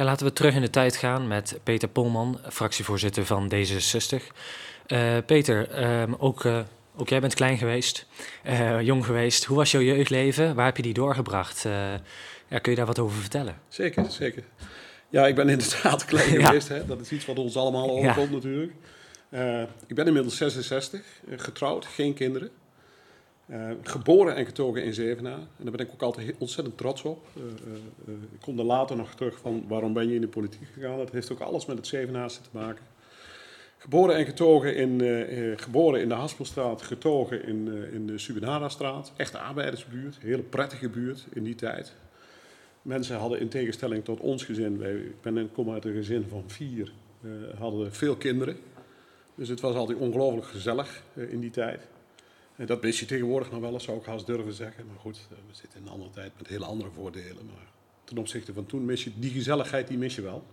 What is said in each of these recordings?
Ja, laten we terug in de tijd gaan met Peter Polman, fractievoorzitter van D66. Uh, Peter, um, ook, uh, ook jij bent klein geweest, uh, jong geweest. Hoe was jouw jeugdleven? Waar heb je die doorgebracht? Ja, kun je daar wat over vertellen? Zeker, zeker. Ja, ik ben inderdaad klein ja. geweest. Hè? Dat is iets wat ons allemaal overkomt ja. natuurlijk. ik ben inmiddels 66, getrouwd, geen kinderen. Uh, geboren en getogen in Zevenaar. En daar ben ik ook altijd ontzettend trots op. Uh, uh, ik kom er later nog terug van waarom ben je in de politiek gegaan. Dat heeft ook alles met het Zevenaarse te maken. Geboren en getogen in, geboren in de Haspelstraat, getogen in, in de Subinara-straat. Echte arbeidersbuurt, hele prettige buurt in die tijd. Mensen hadden in tegenstelling tot ons gezin, wij, ik ben, kom uit een gezin van vier, hadden veel kinderen. Dus het was altijd ongelooflijk gezellig in die tijd. En dat mis je tegenwoordig nog wel eens, zou ik haast durven zeggen. Maar goed, eh, we zitten in een andere tijd met hele andere voordelen. Maar ten opzichte van toen mis je die gezelligheid, die mis je wel.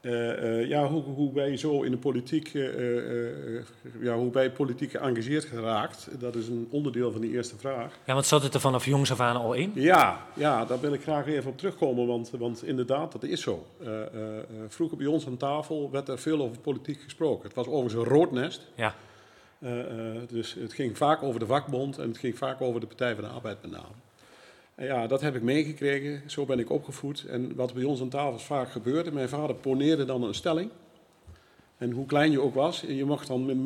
Uh, uh, ja, hoe, hoe wij zo in de politiek, uh, ja, hoe wij politiek geëngageerd geraakt, dat is een onderdeel van die eerste vraag. Ja, want zat het er vanaf jongs af aan al in? Ja, ja daar wil ik graag even op terugkomen, want, want inderdaad, dat is zo. vroeger bij ons aan tafel werd er veel over politiek gesproken. Het was overigens een roodnest. Ja. Uh, uh, dus het ging vaak over de vakbond en het ging vaak over de Partij van de Arbeid met name. En ja, dat heb ik meegekregen, zo ben ik opgevoed. En wat bij ons aan tafel vaak gebeurde, mijn vader poneerde dan een stelling. En hoe klein je ook was, je mocht dan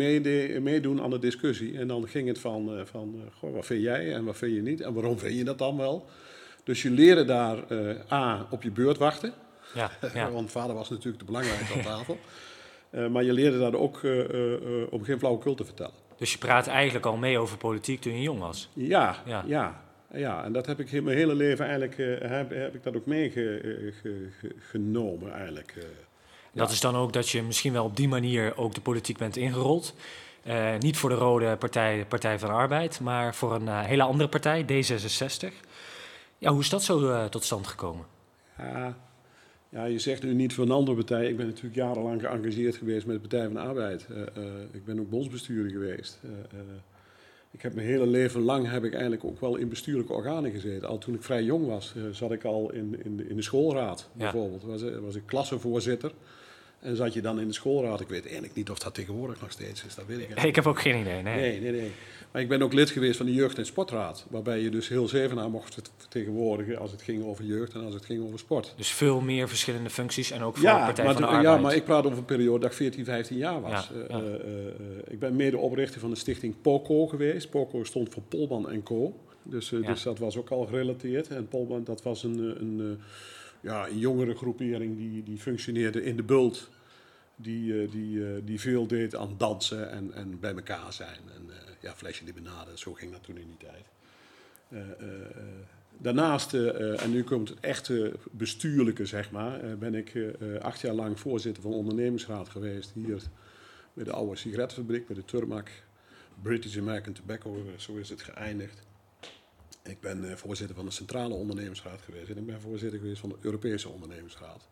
meedoen aan de discussie. En dan ging het van, uh, van goh, wat vind jij en wat vind je niet en waarom vind je dat dan wel? Dus je leerde daar A, op je beurt wachten. Ja, ja. Want vader was natuurlijk de belangrijkste aan tafel. Uh, maar je leerde daar ook uh, uh, om geen flauwekul te vertellen. Dus je praat eigenlijk al mee over politiek toen je jong was? Ja, ja. ja, ja. en dat heb ik mijn hele leven eigenlijk, heb, heb, ik dat ook meegenomen eigenlijk. dat ja. is dan ook dat je misschien wel op die manier ook de politiek bent ingerold. niet voor de rode partij, Partij van de Arbeid, maar voor een hele andere partij, D66. Ja, hoe is dat zo tot stand gekomen? Ja, ja, je zegt nu niet voor een andere partij. Ik ben natuurlijk jarenlang geëngageerd geweest met de Partij van de Arbeid. Uh, uh, ik ben ook bondsbestuurder geweest. Uh, ik heb mijn hele leven lang heb ik eigenlijk ook wel in bestuurlijke organen gezeten. Al toen ik vrij jong was, zat ik al in, in, de, in de schoolraad ja. bijvoorbeeld. Was, was ik klassenvoorzitter. En zat je dan in de schoolraad. Ik weet eigenlijk niet of dat tegenwoordig nog steeds is. Dat weet ik Ik heb ook geen idee. Nee. nee, nee, nee. Maar ik ben ook lid geweest van de Jeugd- en Sportraad. Waarbij je dus heel Zevenaar mocht vertegenwoordigen als het ging over jeugd en als het ging over sport. Dus veel meer verschillende functies en ook voor ja, Partij maar van de Arbeid. Ja, maar ik praat over een periode dat ik 14, 15 jaar was. Ja, ja. Uh, uh, uh, ik ben medeoprichter van de stichting POCO geweest. POCO stond voor Polman en Co. Dus, ja. dus dat was ook al gerelateerd. En Polman, dat was een, een, ja, een jongere groepering die, die functioneerde in de bult die, uh, die, uh, die veel deed aan dansen en, en bij elkaar zijn. En uh, ja, flesje limonade, zo ging dat toen in die tijd. daarnaast, en nu komt het echte bestuurlijke, zeg maar, ben ik acht jaar lang voorzitter van de ondernemingsraad geweest. Hier bij de oude sigarettenfabriek, bij de Turmac. British American Tobacco, zo is het geëindigd. Ik ben voorzitter van de Centrale Ondernemingsraad geweest en ik ben voorzitter geweest van de Europese Ondernemingsraad.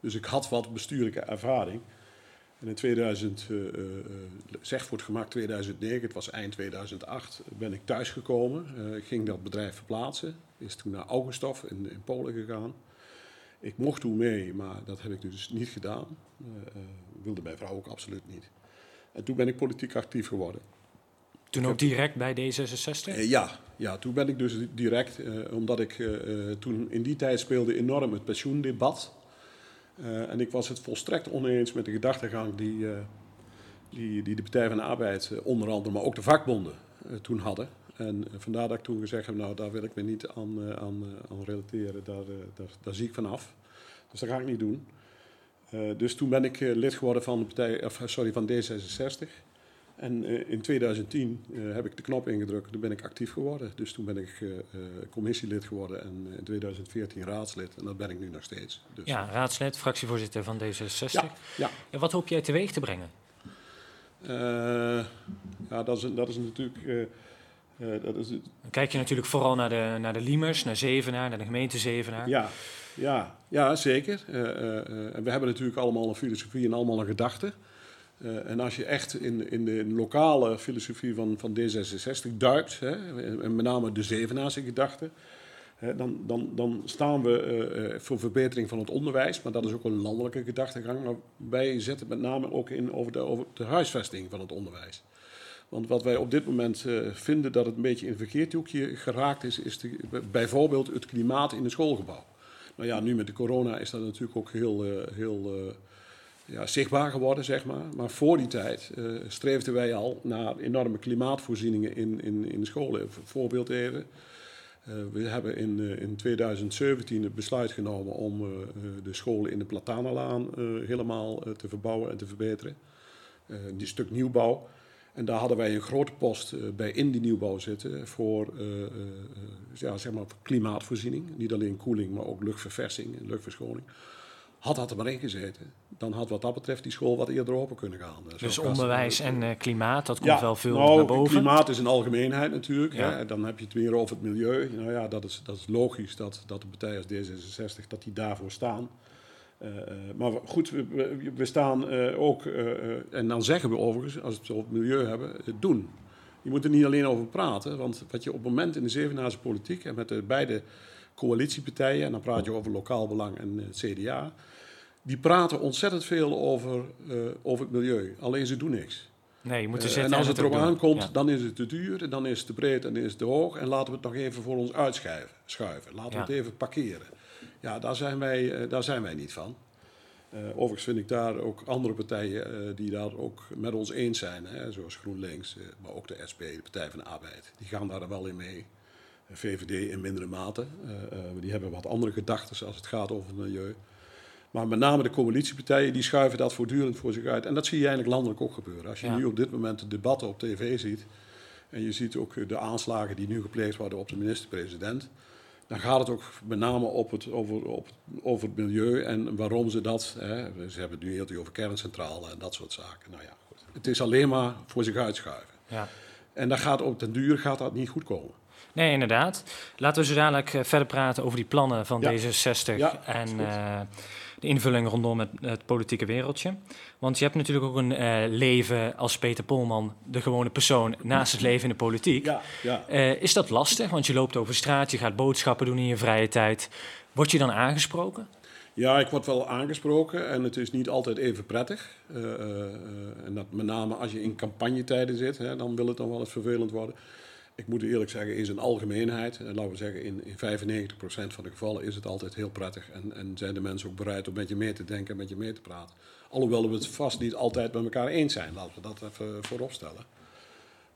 Dus ik had wat bestuurlijke ervaring. En in 2000, uh, zeg voor het gemak 2009, het was eind 2008, ben ik thuisgekomen. Uh, ging dat bedrijf verplaatsen. Is toen naar Augustov in, Polen gegaan. Ik mocht toen mee, maar dat heb ik dus niet gedaan. wilde mijn vrouw ook absoluut niet. En toen ben ik politiek actief geworden. Toen ook direct bij D66? ja, ja, toen ben ik dus direct, omdat ik toen in die tijd speelde enorm het pensioendebat. En ik was het volstrekt oneens met de gedachtegang die, die, die de Partij van de Arbeid, onder andere, maar ook de vakbonden toen hadden. En vandaar dat ik toen gezegd heb, nou daar wil ik me niet aan, aan, aan relateren, daar, daar, daar, zie ik vanaf. Dus dat ga ik niet doen. dus toen ben ik lid geworden van, de partij, of, sorry, van D66. En uh, in 2010 uh, heb ik de knop ingedrukt, toen ben ik actief geworden. Dus toen ben ik uh, commissielid geworden en in 2014 raadslid. En dat ben ik nu nog steeds. Dus. Ja, raadslid, fractievoorzitter van D66. Ja, ja. En wat hoop jij teweeg te brengen? ja, dat is, dat is natuurlijk... dat is, Dan kijk je natuurlijk vooral naar de, naar de Liemers, naar Zevenaar, naar de gemeente Zevenaar. Ja, ja, ja zeker. en we hebben natuurlijk allemaal een filosofie en allemaal een gedachte. Uh, en als je echt in, in de lokale filosofie van, van D66 duikt, hè, en met name de Zevenaarse gedachte, dan, dan, dan staan we voor verbetering van het onderwijs, maar dat is ook een landelijke gedachtegang. Maar wij zetten met name ook in over de, over de huisvesting van het onderwijs. Want wat wij op dit moment vinden dat het een beetje in een verkeerd hoekje geraakt is, is bijvoorbeeld het klimaat in het schoolgebouw. Nou ja, nu met de corona is dat natuurlijk ook heel, heel ja, zichtbaar geworden, zeg maar. Maar voor die tijd uh, streefden wij al naar enorme klimaatvoorzieningen in, in, in de scholen. Voorbeeld even. Uh, we hebben in, uh, in 2017 het besluit genomen om de scholen in de Platanalaan helemaal te verbouwen en te verbeteren. die stuk nieuwbouw. En daar hadden wij een grote post bij in die nieuwbouw zitten voor, ja, zeg maar klimaatvoorziening. Niet alleen koeling, maar ook luchtverversing en luchtverschoning. Had dat er maar in gezeten, dan had wat dat betreft die school wat eerder open kunnen gaan. Dus onderwijs en uh, klimaat, dat komt wel veel nou, naar boven? klimaat is een algemeenheid natuurlijk. Hè. Dan heb je het weer over het milieu. Nou ja, dat is, dat is logisch dat, dat de partij als D66 dat die daarvoor staan. Uh, maar goed, we, we staan ook, en dan zeggen we overigens, als we het over het milieu hebben, doen. Je moet er niet alleen over praten, want wat je op het moment in de Zevenaarse politiek en met de beide coalitiepartijen, en dan praat je over lokaal belang en het CDA, die praten ontzettend veel over, uh, over het milieu. Alleen ze doen niks. Nee, je moet er uh, en als het erop aankomt, dan is het te duur, dan is het te breed en dan is het te hoog. En laten we het nog even voor ons uitschuiven. Schuiven. Laten we het even parkeren. Ja, daar zijn wij, daar zijn wij niet van. overigens vind ik daar ook andere partijen die daar ook met ons eens zijn. Hè, zoals GroenLinks, maar ook de SP, de Partij van de Arbeid. Die gaan daar wel in mee. VVD in mindere mate. die hebben wat andere gedachten als het gaat over het milieu. Maar met name de coalitiepartijen die schuiven dat voortdurend voor zich uit. En dat zie je eigenlijk landelijk ook gebeuren. Als je nu op dit moment de debatten op tv ziet. En je ziet ook de aanslagen die nu gepleegd worden op de minister-president. Dan gaat het ook met name op het, over, op, over het milieu en waarom ze dat. Hè, ze hebben het nu heel over kerncentrale en dat soort zaken. Nou ja, goed. Het is alleen maar voor zich uitschuiven. Ja. En dat gaat op den duur gaat dat niet goed komen. Nee, inderdaad. Laten we zo dadelijk eh, verder praten over die plannen van D66. Ja, en de invulling rondom het, het, politieke wereldje. Want je hebt natuurlijk ook een uh, leven als Peter Polman, de gewone persoon, naast het leven in de politiek. Ja, ja. Uh, is dat lastig? Want je loopt over straat, je gaat boodschappen doen in je vrije tijd. Word je dan aangesproken? Ja, ik word wel aangesproken en het is niet altijd even prettig. Uh, en dat met name als je in campagnetijden zit, hè, dan wil het dan wel eens vervelend worden. Ik moet eerlijk zeggen, in zijn algemeenheid, en laten we zeggen in, in 95% van de gevallen is het altijd heel prettig. En, en zijn de mensen ook bereid om met je mee te denken en met je mee te praten. Alhoewel we het vast niet altijd met elkaar eens zijn, laten we dat even voorop stellen.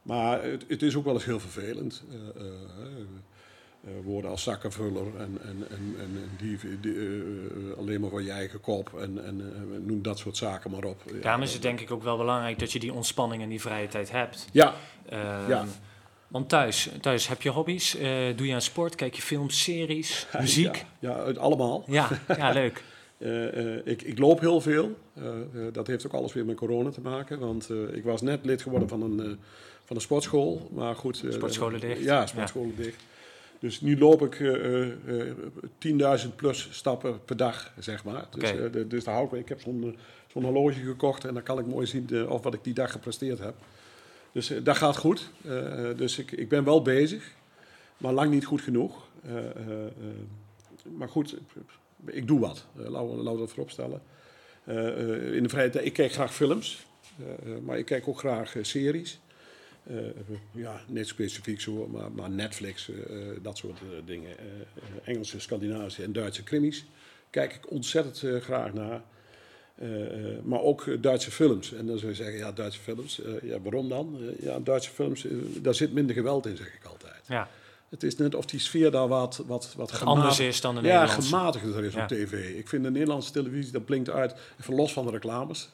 Maar het, het is ook wel eens heel vervelend. Uh, uh, uh, woorden als zakkenvuller en, en, en, en die, die alleen maar voor je eigen kop en, en noem dat soort zaken maar op. Daarom is het denk ik ook wel belangrijk dat je die ontspanning en die vrije tijd hebt. Ja, ja. Want thuis, thuis heb je hobby's? Uh, doe je aan sport? Kijk je films, series, muziek? Ja, ja allemaal. Ja, ja leuk. uh, uh, ik, ik, loop heel veel. dat heeft ook alles weer met corona te maken. Want ik was net lid geworden van een, van een sportschool. Maar goed. sportscholen dicht? Ja, sportscholen ja. dicht. Dus nu loop ik 10.000 plus stappen per dag, zeg maar. Dus, de, dus daar hou ik, ik heb zo'n zo'n horloge gekocht en dan kan ik mooi zien of wat ik die dag gepresteerd heb. Dus uh, dat gaat goed. Uh, dus ik, ik ben wel bezig, maar lang niet goed genoeg. Uh, maar goed, ik doe wat. laten we dat voorop stellen. in de vrije tijd, ik kijk graag films, maar ik kijk ook graag series. ja, net specifiek zo, maar, maar Netflix, dat soort dingen. Engelse, Scandinavische en Duitse krimis. Kijk ik ontzettend graag naar. Uh, maar ook Duitse films. En dan zou je zeggen, ja, Duitse films, uh, ja, waarom dan? Uh, ja, Duitse films, daar zit minder geweld in, zeg ik altijd. Ja. Het is net of die sfeer daar wat, wat, wat anders is dan de ja. Ja, gematigder is op tv. Ik vind de Nederlandse televisie, dat blinkt uit, even los van de reclames.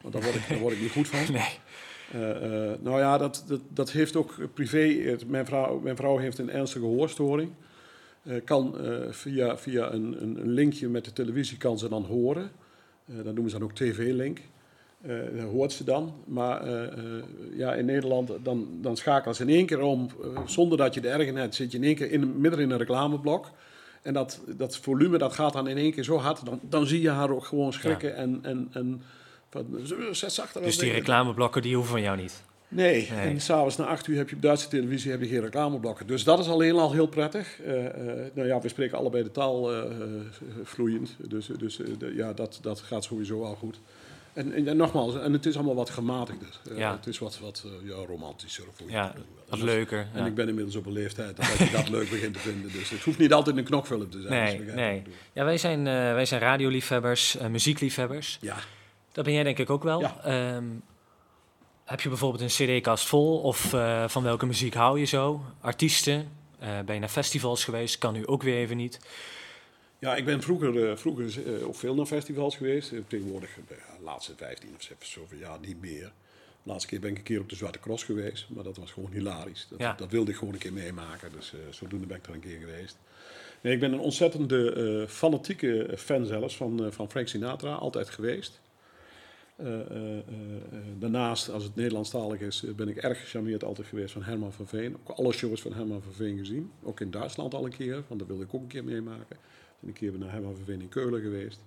Want daar word ik, daar word ik niet goed van. nee. nou ja, dat, dat, dat heeft ook privé... Mijn vrouw, mijn vrouw heeft een ernstige hoorstoring. kan via, via een, een, een linkje met de televisie kan ze dan horen... Uh, dat noemen ze dan ook TV-link. Uh, dat hoort ze dan. Maar uh, ja, in Nederland dan, dan schakelen ze in één keer om, zonder dat je de hebt, zit je in één keer in, midden in een reclameblok. En dat, dat volume dat gaat dan in één keer zo hard, dan, dan zie je haar ook gewoon schrikken. Ja. En, en, en van, zet zachter. Dus die reclameblokken die hoeven van jou niet? Nee, nee. en s'avonds na acht uur heb je op Duitse televisie heb je geen reclameblokken. Dus dat is alleen al heel prettig. Uh, nou ja, we spreken allebei de taal vloeiend. Dus, dus ja, dat, dat gaat sowieso al goed. En, en, nogmaals, en het is allemaal wat gematigder. Ja. Het is wat, wat ja, romantischer. Ja, wat leuker. En ik ben inmiddels op een leeftijd dat je dat leuk begint te vinden. Dus het hoeft niet altijd een knokfilm te zijn. Nee, nee. Ja, wij zijn, wij zijn radioliefhebbers, muziekliefhebbers. Ja. Dat ben jij denk ik ook wel. Ja. Um, heb je bijvoorbeeld een cd-kast vol? Of uh, van welke muziek hou je zo? Artiesten? Uh, ben je naar festivals geweest? Kan nu ook weer even niet. Ja, ik ben vroeger, uh, vroeger ook veel naar festivals geweest. Tegenwoordig, de laatste 15 of zoveel jaar niet meer. De laatste keer ben ik een keer op de Zwarte Cross geweest. Maar dat was gewoon hilarisch. Dat, ja. dat wilde ik gewoon een keer meemaken. Dus zodoende ben ik er een keer geweest. Nee, ik ben een ontzettende fanatieke fan zelfs van, van Frank Sinatra. Altijd geweest. Uh, uh, daarnaast, als het Nederlandstalig is, ben ik erg gecharmeerd altijd geweest van Herman van Veen. Ook alle shows van Herman van Veen gezien. Ook in Duitsland al een keer, want dat wilde ik ook een keer meemaken. een keer naar Herman van Veen in Keulen geweest.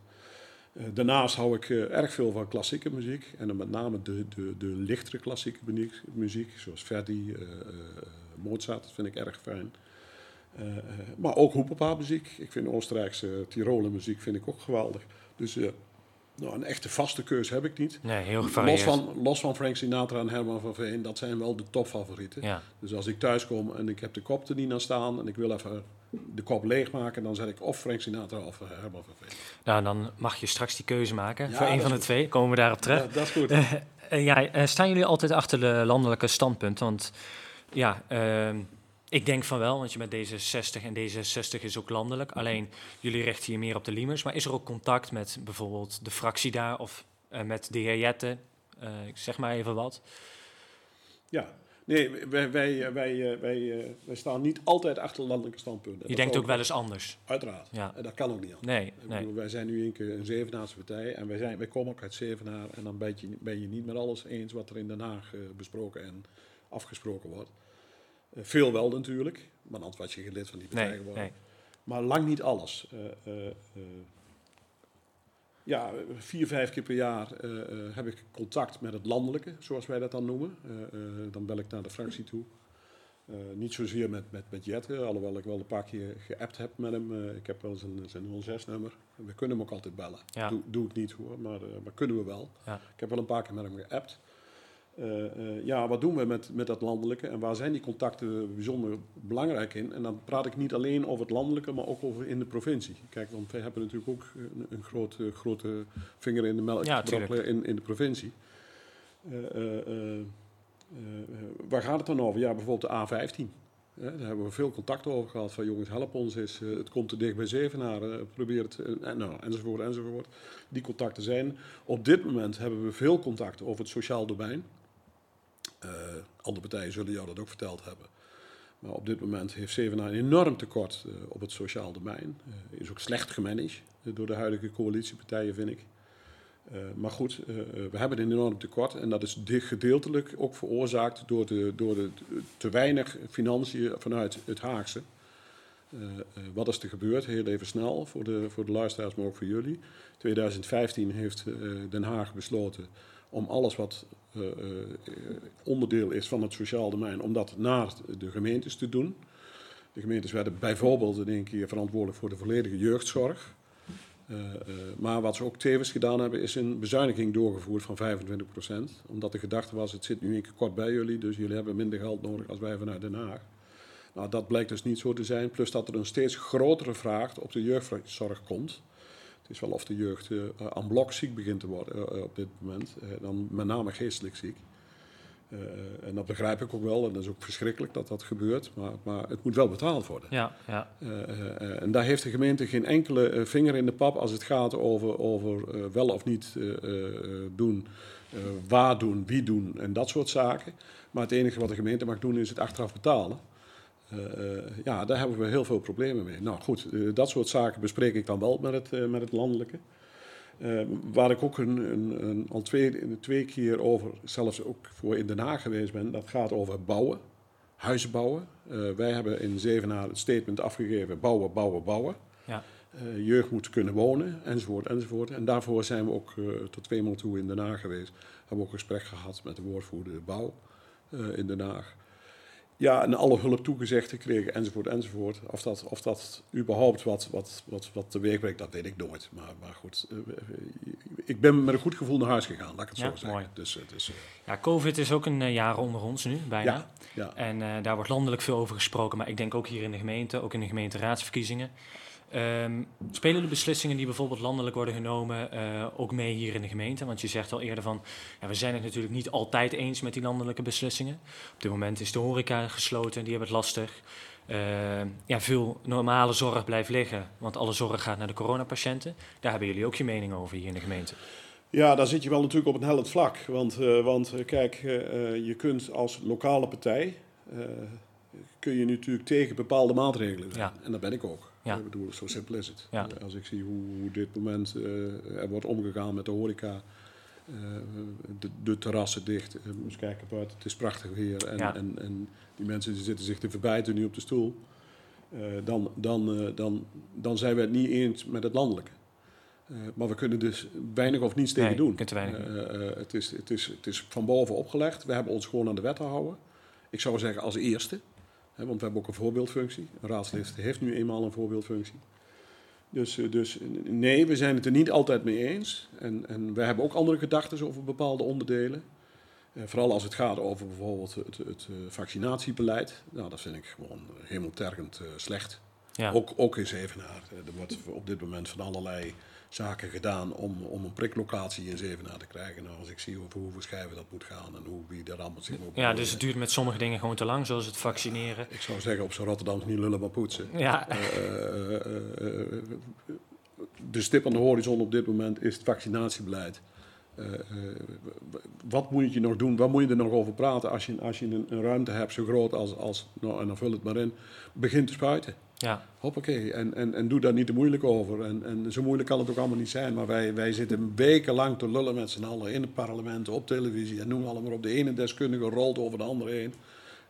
daarnaast hou ik erg veel van klassieke muziek. En dan met name de, de, de lichtere klassieke muziek, zoals Verdi, Mozart, dat vind ik erg fijn. maar ook hoepelpaapmuziek. Ik vind Oostenrijkse Tiroler muziek vind ik ook geweldig. Dus nou, een echte vaste keus heb ik niet. Nee, heel los van, los van Frank Sinatra en Herman van Veen, dat zijn wel de topfavorieten. Ja. Dus als ik thuis kom en ik heb de kop er niet aan staan en ik wil even de kop leegmaken, dan zet ik of Frank Sinatra of Herman van Veen. Nou, dan mag je straks die keuze maken voor een van de twee. Komen we daarop terug. Ja, dat is goed. Uh, ja, staan jullie altijd achter de landelijke standpunt? Want ja, uh, ik denk van wel, want je met D66 en D66 is ook landelijk. Alleen jullie richten je meer op de Liemers. Maar is er ook contact met bijvoorbeeld de fractie daar of uh, met de heer Jette? Uh, zeg maar even wat. Ja, nee, wij, wij, wij, wij, wij staan niet altijd achter landelijke standpunten. Je denkt ook wel eens anders. Uiteraard. Ja. En dat kan ook niet anders. Nee, nee. Bedoel, wij zijn nu een, keer een Zevenaarse partij en wij, zijn, wij komen ook uit Zevenaar. En dan ben je, ben je niet met alles eens wat er in Den Haag uh, besproken en afgesproken wordt. Uh, veel wel natuurlijk, maar anders was je geen lid van die partij geworden. Nee. Maar lang niet alles. Uh, ja, vier, vijf keer per jaar heb ik contact met het landelijke, zoals wij dat dan noemen. dan bel ik naar de fractie toe. niet zozeer met, met, met Jette, alhoewel ik wel een paar keer geappt heb met hem. ik heb wel zijn, zijn 06-nummer. We kunnen hem ook altijd bellen. Ja. Doe, doe ik niet hoor, maar, maar kunnen we wel. Ja. Ik heb wel een paar keer met hem geappt. Uh, uh, ja, wat doen we met, met dat landelijke en waar zijn die contacten bijzonder belangrijk in? En dan praat ik niet alleen over het landelijke, maar ook over in de provincie. Kijk, want wij hebben natuurlijk ook een, een grote, grote vinger in de melk ja, in, in de provincie. Uh, waar gaat het dan over? Ja, bijvoorbeeld de A15. daar hebben we veel contact over gehad van jongens, help ons eens. het komt te dicht bij Zevenaar, probeer het, nou, enzovoort, enzovoort. Die contacten zijn. Op dit moment hebben we veel contact over het sociaal domein. Uh, andere partijen zullen jou dat ook verteld hebben. Maar op dit moment heeft Zevenaar een enorm tekort uh, op het sociaal domein. Uh, is ook slecht gemanaged door de huidige coalitiepartijen, vind ik. maar goed, we hebben een enorm tekort en dat is gedeeltelijk ook veroorzaakt door, de, door de, te weinig financiën vanuit het Haagse. wat is er gebeurd? Heel even snel voor de, voor de luisteraars, maar ook voor jullie. 2015 heeft Den Haag besloten om alles wat onderdeel is van het sociaal domein, om dat naar de gemeentes te doen. De gemeentes werden bijvoorbeeld in één keer verantwoordelijk voor de volledige jeugdzorg. Uh, maar wat ze ook tevens gedaan hebben, is een bezuiniging doorgevoerd van 25%. Omdat de gedachte was, het zit nu een keer kort bij jullie, dus jullie hebben minder geld nodig als wij vanuit Den Haag. Nou, dat blijkt dus niet zo te zijn. Plus dat er een steeds grotere vraag op de jeugdzorg komt. Het is wel of de jeugd uh, aan blok ziek begint te worden uh, op dit moment. Uh, dan met name geestelijk ziek. en dat begrijp ik ook wel. En dat is ook verschrikkelijk dat dat gebeurt. Maar, maar het moet wel betaald worden. Ja, ja. en daar heeft de gemeente geen enkele vinger in de pap als het gaat over, over wel of niet doen. waar doen, wie doen en dat soort zaken. Maar het enige wat de gemeente mag doen is het achteraf betalen. Uh, ja, daar hebben we heel veel problemen mee. Nou goed, uh, dat soort zaken bespreek ik dan wel met het, uh, met het landelijke. waar ik ook een, een, een, al twee, twee keer over, zelfs ook voor in Den Haag geweest ben, dat gaat over bouwen, huizen bouwen. wij hebben in Zevenaar het statement afgegeven, bouwen, bouwen, bouwen. Ja. jeugd moet kunnen wonen, enzovoort, enzovoort. En daarvoor zijn we ook tot twee maal toe in Den Haag geweest. Hebben we ook een gesprek gehad met de woordvoerder bouw. in Den Haag. Ja, en alle hulp toegezegd gekregen, enzovoort, enzovoort. Of dat, of dat überhaupt wat, wat, wat, wat teweeg brengt, dat weet ik nooit. Maar, maar goed, ik ben met een goed gevoel naar huis gegaan, laat ik het zo zeggen. Mooi. Dus, dus, ja, COVID is ook een jaar onder ons nu, bijna. Ja, ja. En daar wordt landelijk veel over gesproken, maar ik denk ook hier in de gemeente, ook in de gemeenteraadsverkiezingen. Um, spelen de beslissingen die bijvoorbeeld landelijk worden genomen uh, ook mee hier in de gemeente? Want je zegt al eerder van, ja, we zijn het natuurlijk niet altijd eens met die landelijke beslissingen. Op dit moment is de horeca gesloten, die hebben het lastig. Uh, ja, veel normale zorg blijft liggen, want alle zorg gaat naar de coronapatiënten. Daar hebben jullie ook je mening over hier in de gemeente. Ja, daar zit je wel natuurlijk op een hellend vlak. Want, uh, want kijk, je kunt als lokale partij, kun je natuurlijk tegen bepaalde maatregelen zijn. Ja. En dat ben ik ook. Ja. Ik bedoel, zo simpel is het. Ja. Als ik zie hoe, hoe dit moment uh, er wordt omgegaan met de horeca, uh, de, de, terrassen dicht, uh, eens kijken buiten, het is prachtig weer en, ja. en, en, die mensen die zitten zich te verbijten nu op de stoel, dan, dan, dan, dan zijn we het niet eens met het landelijke. maar we kunnen dus weinig of niets tegen nee, doen. het, is, het, is, het is van boven opgelegd. We hebben ons gewoon aan de wet te houden. Ik zou zeggen als eerste want we hebben ook een voorbeeldfunctie. Een raadslid heeft nu eenmaal een voorbeeldfunctie. Dus, eh, dus nee, we zijn het er niet altijd mee eens. En, en we hebben ook andere gedachten over bepaalde onderdelen. Eh, vooral als het gaat over bijvoorbeeld het, het, eh, vaccinatiebeleid. Nou, dat vind ik gewoon hemeltergend uh, slecht. Ja. Ook, ook in Zevenaar. Er wordt op dit moment van allerlei zaken gedaan om, om een priklocatie in Zevenaar te krijgen. Nou, als ik zie over hoeveel schijven dat moet gaan en hoe wie daar allemaal zich op. Ja, dus het duurt met sommige dingen gewoon te lang, zoals het vaccineren. Ik zou zeggen, op zo'n Rotterdam niet lullen maar poetsen. Ja. Uh, uh, de stip aan de horizon op dit moment is het vaccinatiebeleid. wat moet je nog doen? Wat moet je er nog over praten als je, als je een, een ruimte hebt zo groot als, als nou, en dan vul het maar in, begint te spuiten? Ja. Hoppakee. En, en, en doe daar niet te moeilijk over. En, en zo moeilijk kan het ook allemaal niet zijn. Maar wij, wij zitten wekenlang te lullen met z'n allen in het parlement, op televisie. En noem allemaal op. De ene deskundige rolt over de andere heen.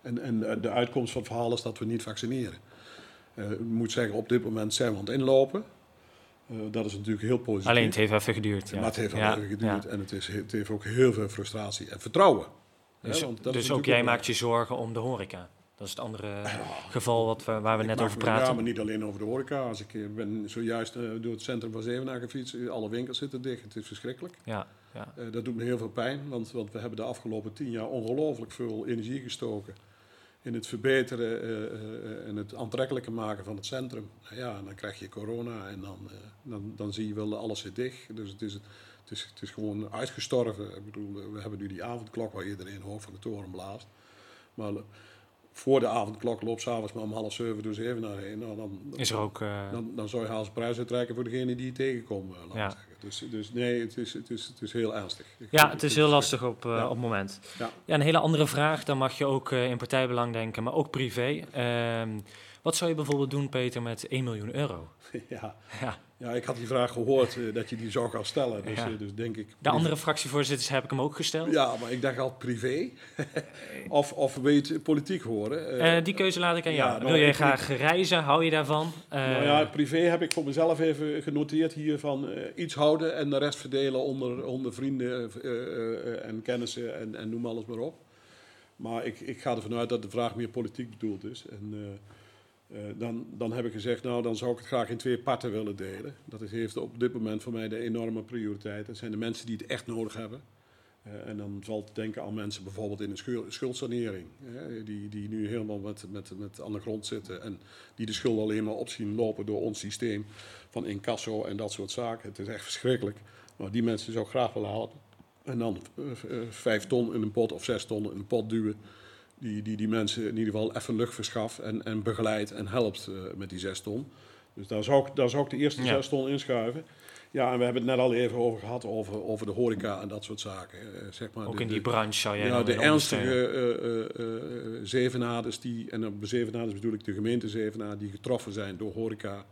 En, en de uitkomst van het verhaal is dat we niet vaccineren. Uh, ik moet zeggen, op dit moment zijn we aan het inlopen. Uh, dat is natuurlijk heel positief. Alleen het heeft even geduurd. Ja. Maar het heeft ja. even geduurd. En het, is, het heeft ook heel veel frustratie en vertrouwen. Dus, dus ook jij maakt je zorgen om de horeca? Dat is het andere geval wat we, waar we net over praten. Ja, maar niet alleen over de horeca. Als ik eh, ben zojuist uh, door het centrum van Zevenaar gefietst, eh, alle winkels zitten dicht. Het is verschrikkelijk. Ja, ja. Uh, dat doet me heel veel pijn, want, want we hebben de afgelopen tien jaar ongelooflijk veel energie gestoken in het verbeteren uh, en het aantrekkelijker maken van het centrum. Ja, en dan krijg je corona en dan, dan, dan zie je wel alles zit dicht. Dus het is, het, is, het is gewoon uitgestorven. Ik bedoel, we hebben nu die avondklok waar iedereen hoog van de toren blaast. Maar voor de avondklok loopt s'avonds maar om half zeven door zeven naar heen. Nou, dan, is er ook, uh... dan, dan zou je haast prijs uitreiken voor degene die je tegenkomt. Uh, ja. Dus, dus nee, het is, het, is, het is heel ernstig. ja, het is heel lastig op, uh, op het moment. Ja. ja. een hele andere vraag, dan mag je ook in partijbelang denken, maar ook privé. Ehm, wat zou je bijvoorbeeld doen, Peter, met 1 miljoen euro? ja. ja. Ja, ik had die vraag gehoord uh, dat je die zou gaan stellen. Dus, ja. uh, dus denk ik. De andere fractievoorzitters heb ik hem ook gesteld. Ja, maar ik dacht al privé. of, of weet politiek horen. Uh, die keuze laat ik aan jou. Ja, nou, Wil jij graag reizen? Hou je daarvan? nou ja, privé heb ik voor mezelf even genoteerd hier van iets houden en de rest verdelen onder, onder vrienden en kennissen en, en noem alles maar op. Maar ik, ik ga ervan uit dat de vraag meer politiek bedoeld is. En, uh, dan, dan heb ik gezegd, nou dan zou ik het graag in twee parten willen delen. Dat heeft op dit moment voor mij de enorme prioriteit. Dat zijn de mensen die het echt nodig hebben. Uh, en dan valt te denken aan mensen bijvoorbeeld in een schuldsanering. die, die nu helemaal met, met, met aan de grond zitten. En die de schuld alleen maar op zien lopen door ons systeem van incasso en dat soort zaken. Het is echt verschrikkelijk. Maar die mensen zou ik graag willen helpen. En dan vijf ton in een pot of zes ton in een pot duwen die, die die mensen in ieder geval even lucht verschaft en, en begeleidt en helpt uh, met die zes ton. Dus daar zou ik, daar zou ik de eerste ja. zes ton inschuiven. Ja, en we hebben het net al even over gehad, over, over de horeca en dat soort zaken. Uh, zeg maar Ook de, in die branche zou jij Ja, de ernstige uh, zevenaders, die, en op zevenaders bedoel ik de gemeente zevenaar, die getroffen zijn door horeca.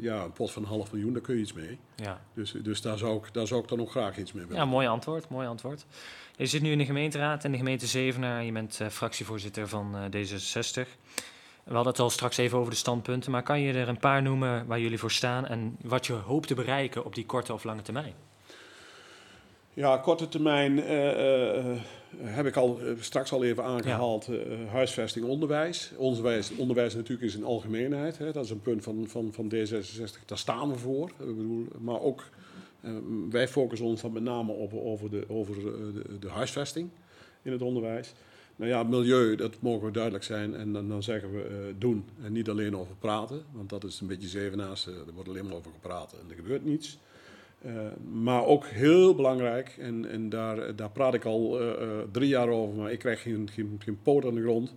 Ja, een pot van een half miljoen, daar kun je iets mee. Ja. Dus, dus daar, zou ik, daar zou ik dan ook graag iets mee willen. Ja, mooi antwoord, mooi antwoord. Je zit nu in de gemeenteraad en de gemeente Zevenaar. Je bent uh, fractievoorzitter van uh, D66. We hadden het al straks even over de standpunten, maar kan je er een paar noemen waar jullie voor staan en wat je hoopt te bereiken op die korte of lange termijn? Ja, korte termijn heb ik al straks al even aangehaald. huisvesting, onderwijs. onderwijs. Onderwijs natuurlijk is in algemeenheid. Hè, dat is een punt van, van, van D66. Daar staan we voor. Ik bedoel, maar ook wij focussen ons dan met name op, over, de, over de, de huisvesting in het onderwijs. Nou ja, milieu, dat mogen we duidelijk zijn. En dan, dan zeggen we uh, doen en niet alleen over praten. Want dat is een beetje zevenaars. Er wordt alleen maar over gepraat en er gebeurt niets. Uh, maar ook heel belangrijk, en, en daar, daar praat ik al drie jaar over, maar ik krijg geen, geen, geen poot aan de grond.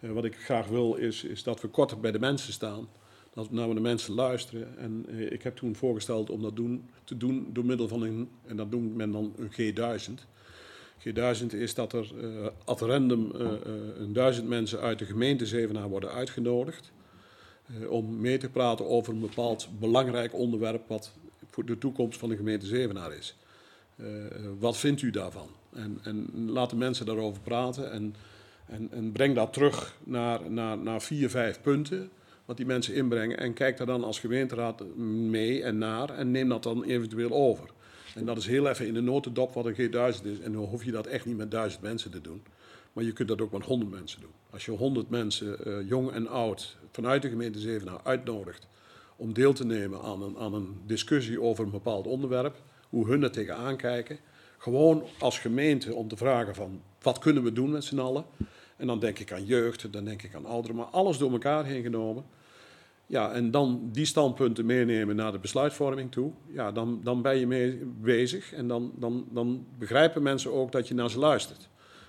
wat ik graag wil is, is dat we korter bij de mensen staan. Dat naar de mensen luisteren. En ik heb toen voorgesteld om dat doen, te doen door middel van een, en dat noemt men dan een G1000. G1000 is dat er uh, ad random een duizend mensen uit de gemeente Zevenaar worden uitgenodigd. om mee te praten over een bepaald belangrijk onderwerp wat voor de toekomst van de gemeente Zevenaar is. wat vindt u daarvan? En, en laat de mensen daarover praten en, en, en breng dat terug naar, naar, naar vier, vijf punten wat die mensen inbrengen. En kijk daar dan als gemeenteraad mee en naar en neem dat dan eventueel over. En dat is heel even in de notendop wat een G1000 is. En dan hoef je dat echt niet met duizend mensen te doen. Maar je kunt dat ook met honderd mensen doen. Als je honderd mensen, uh, jong en oud, vanuit de gemeente Zevenaar uitnodigt om deel te nemen aan een, aan een discussie over een bepaald onderwerp, hoe hun er tegenaan kijken. Gewoon als gemeente om te vragen van wat kunnen we doen met z'n allen. En dan denk ik aan jeugd, dan denk ik aan ouderen, maar alles door elkaar heen genomen. Ja, en dan die standpunten meenemen naar de besluitvorming toe. Ja, dan, dan ben je mee bezig en dan, dan, dan begrijpen mensen ook dat je naar ze luistert.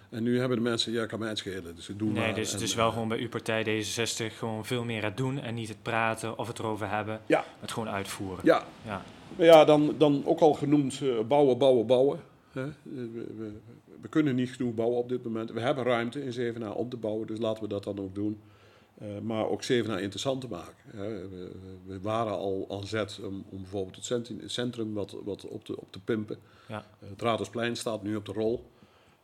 En nu hebben de mensen, ja, kan mij het schelen, dus doen Nee, dus het is wel gewoon bij uw partij D66 gewoon veel meer het doen en niet het praten of het erover hebben. Ja. Het gewoon uitvoeren. Ja. Ja, ja dan, dan ook al genoemd uh, bouwen, bouwen, bouwen. Hè? We, we, we, kunnen niet genoeg bouwen op dit moment. We hebben ruimte in Zevenaar om te bouwen, dus laten we dat dan ook doen. Uh, maar ook Zevenaar interessant te maken. Hè. We, we, waren al aan zet om, om bijvoorbeeld het centrum, het centrum wat, wat op, te, op te pimpen. Ja. Uh, het Radersplein staat nu op de rol.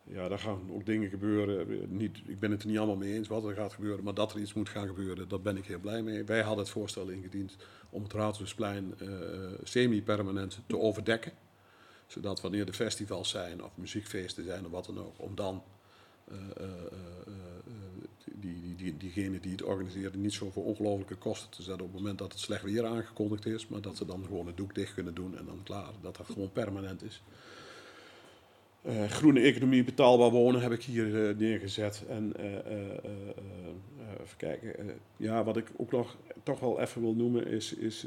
Ja, daar gaan ook dingen gebeuren. Niet, ik ben het er niet allemaal mee eens wat er gaat gebeuren, maar dat er iets moet gaan gebeuren, daar ben ik heel blij mee. Wij hadden het voorstel ingediend om het Radersplein uh, semi-permanent te overdekken. Zodat wanneer de festivals zijn of muziekfeesten zijn of wat dan ook, om dan die, die, die, diegenen die het organiseren niet zo voor ongelooflijke kosten te zetten op het moment dat het slecht weer aangekondigd is, maar dat ze dan gewoon het doek dicht kunnen doen en dan klaar, dat dat gewoon permanent is. Uh, groene economie, betaalbaar wonen heb ik hier uh, neergezet. En uh, even kijken. ja, wat ik ook nog toch wel even wil noemen is, is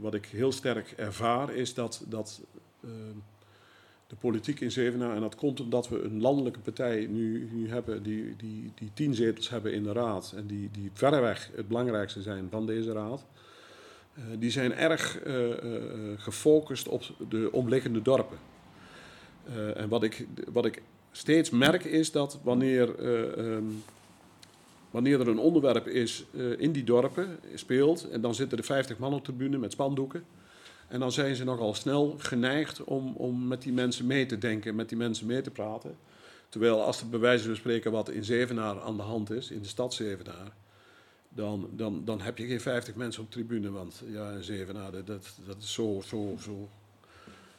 wat ik heel sterk ervaar, is dat, dat de politiek in Zevenaar. En dat komt omdat we een landelijke partij nu, nu hebben die, die, die tien zetels hebben in de raad. En die, die verreweg het belangrijkste zijn van deze raad. Die zijn erg gefocust op de omliggende dorpen. En wat ik, wat ik steeds merk is dat wanneer, um, wanneer er een onderwerp is in die dorpen, speelt, en dan zitten er 50 man op tribune met spandoeken. En dan zijn ze nogal snel geneigd om, om met die mensen mee te denken, met die mensen mee te praten. Terwijl als er bij wijze van spreken wat in Zevenaar aan de hand is, in de stad Zevenaar, dan, dan, dan heb je geen 50 mensen op tribune. Want ja, Zevenaar, dat, dat is zo, zo, zo.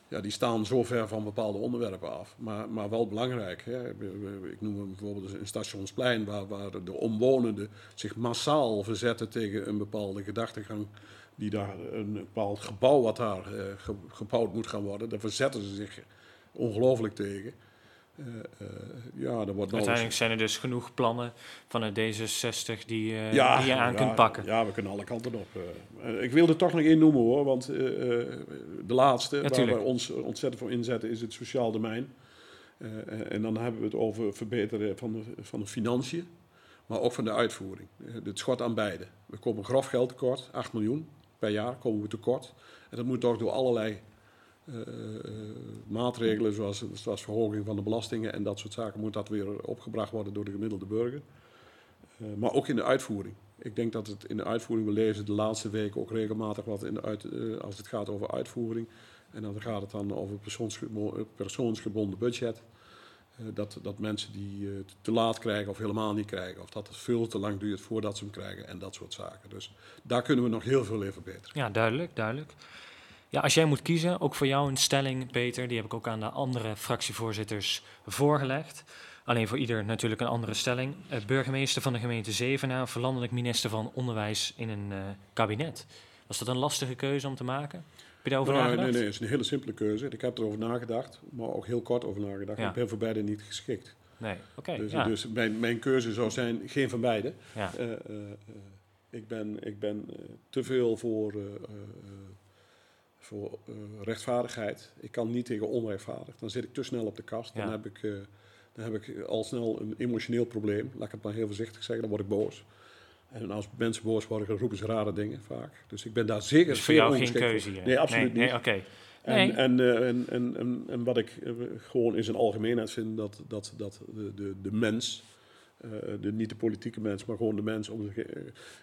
Ja, die staan zo ver van bepaalde onderwerpen af. Maar, maar wel belangrijk. Hè. Ik noem bijvoorbeeld een stationsplein waar, waar de omwonenden zich massaal verzetten tegen een bepaalde gedachtegang die daar een bepaald gebouw wat daar uh, gebouwd moet gaan worden, daar verzetten ze zich ongelooflijk tegen. Uh, uh, ja, er wordt Uiteindelijk zijn er dus genoeg plannen van het D66 die, ja, die je aan kunt pakken. Ja, we kunnen alle kanten op. ik wil er toch nog één noemen hoor, want de laatste waar we ons ontzettend voor inzetten is het sociaal domein. en dan hebben we het over verbeteren van de, van de financiën, maar ook van de uitvoering. het schort aan beide. We komen grof geld tekort, 8 miljoen per jaar komen we tekort. En dat moet toch door allerlei uh, maatregelen, zoals, zoals verhoging van de belastingen en dat soort zaken, moet dat weer opgebracht worden door de gemiddelde burger. Uh, maar ook in de uitvoering. Ik denk dat het in de uitvoering, we lezen de laatste weken ook regelmatig wat in de uit, als het gaat over uitvoering. En dan gaat het dan over persoonsgebonden, budget. Eh, dat, dat mensen die te laat krijgen of helemaal niet krijgen. Of dat het veel te lang duurt voordat ze hem krijgen en dat soort zaken. Dus daar kunnen we nog heel veel in verbeteren. Ja, duidelijk, duidelijk. Ja, als jij moet kiezen, ook voor jou een stelling, Peter, die heb ik ook aan de andere fractievoorzitters voorgelegd. Alleen voor ieder natuurlijk een andere stelling. Uh, burgemeester van de gemeente Zevenaar, verlandelijk minister van Onderwijs in een uh, kabinet. Was dat een lastige keuze om te maken? Heb je daarover nou, nagedacht? Nee, nee, het is een hele simpele keuze. Ik heb erover nagedacht, maar ook heel kort over nagedacht. Ja. Ik ben voor beide niet geschikt. Nee, oké. dus, ja. dus mijn, mijn keuze zou zijn geen van beide. Ja. Uh, ik ben, ik ben te veel voor voor uh, rechtvaardigheid. Ik kan niet tegen onrechtvaardig. Dan zit ik te snel op de kast. Dan, heb ik, uh, dan heb ik al snel een emotioneel probleem. Laat ik het maar heel voorzichtig zeggen. Dan word ik boos. En als mensen boos worden, dan roepen ze rare dingen vaak. Dus ik ben daar zeker dus voor jou geen keuze hier? Nee, absoluut nee, niet. Nee, oké. En, Nee. en, uh, en, en, en, en, wat ik gewoon in zijn algemeenheid vind, dat, dat, dat de, de, de mens, de, niet de politieke mens, maar gewoon de mens, om,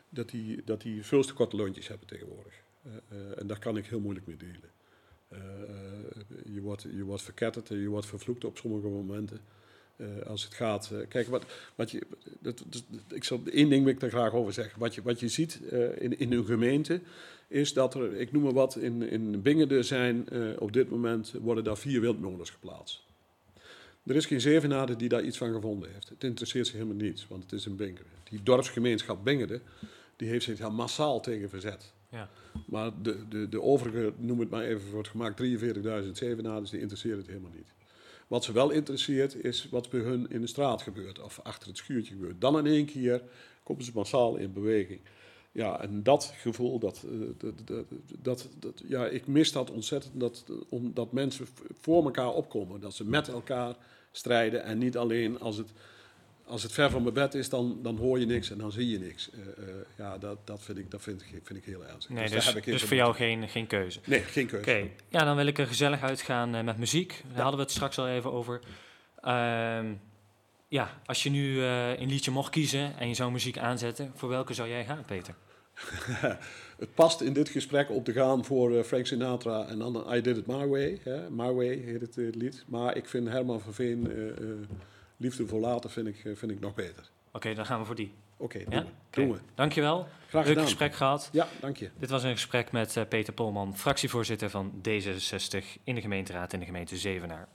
dat, die, dat die veel te korte lontjes hebben tegenwoordig. Uh, uh, en daar kan ik heel moeilijk mee delen. Uh, je, wordt, je wordt verketterd en je wordt vervloekt op sommige momenten. als het gaat. kijk, wat, wat je, dat, ik zal, één ding wil ik daar graag over zeggen. Wat je, wat je ziet in, in een gemeente is dat er, ik noem maar wat, in, in zijn op dit moment worden daar vier windmolens geplaatst. Er is geen zevenade die daar iets van gevonden heeft. Het interesseert zich helemaal niets, want het is een Bingeden. Die dorpsgemeenschap Bingeden, die heeft zich daar massaal tegen verzet. Ja. Maar de, de, de overige, noem het maar even het gemaakt, 43.000 zevenaders, die interesseert het helemaal niet. Wat ze wel interesseert is wat bij hun in de straat gebeurt of achter het schuurtje gebeurt. Dan in één keer komen ze massaal in beweging. Ja, en dat gevoel, dat, dat, dat, dat, dat ja, ik mis dat ontzettend, dat, omdat mensen voor elkaar opkomen. Dat ze met elkaar strijden en niet alleen als het als het ver van mijn bed is, dan, dan hoor je niks en dan zie je niks. Uh, uh, ja, dat, dat, vind, ik, dat vind, ik, vind ik heel ernstig. Nee, dus, dus, dus voor jou geen, geen keuze? Nee, geen keuze. Oké, okay. ja, dan wil ik er gezellig uitgaan uh, met muziek. Daar ja. hadden we het straks al even over. Ehm, ja, als je nu een liedje mocht kiezen en je zou muziek aanzetten, voor welke zou jij gaan, Peter? het past in dit gesprek om te gaan voor Frank Sinatra en dan I Did It My Way. Hè? My Way heet het, het lied. Maar ik vind Herman van Veen... Liefde voor later vind ik, vind ik nog beter. Oké, okay, dan gaan we voor die. Oké, okay, ja? doen, we. doen we. Dankjewel. Graag Leuk gesprek gehad. Ja, dank je. Dit was een gesprek met uh, Peter Polman, fractievoorzitter van D66 in de gemeenteraad in de gemeente Zevenaar.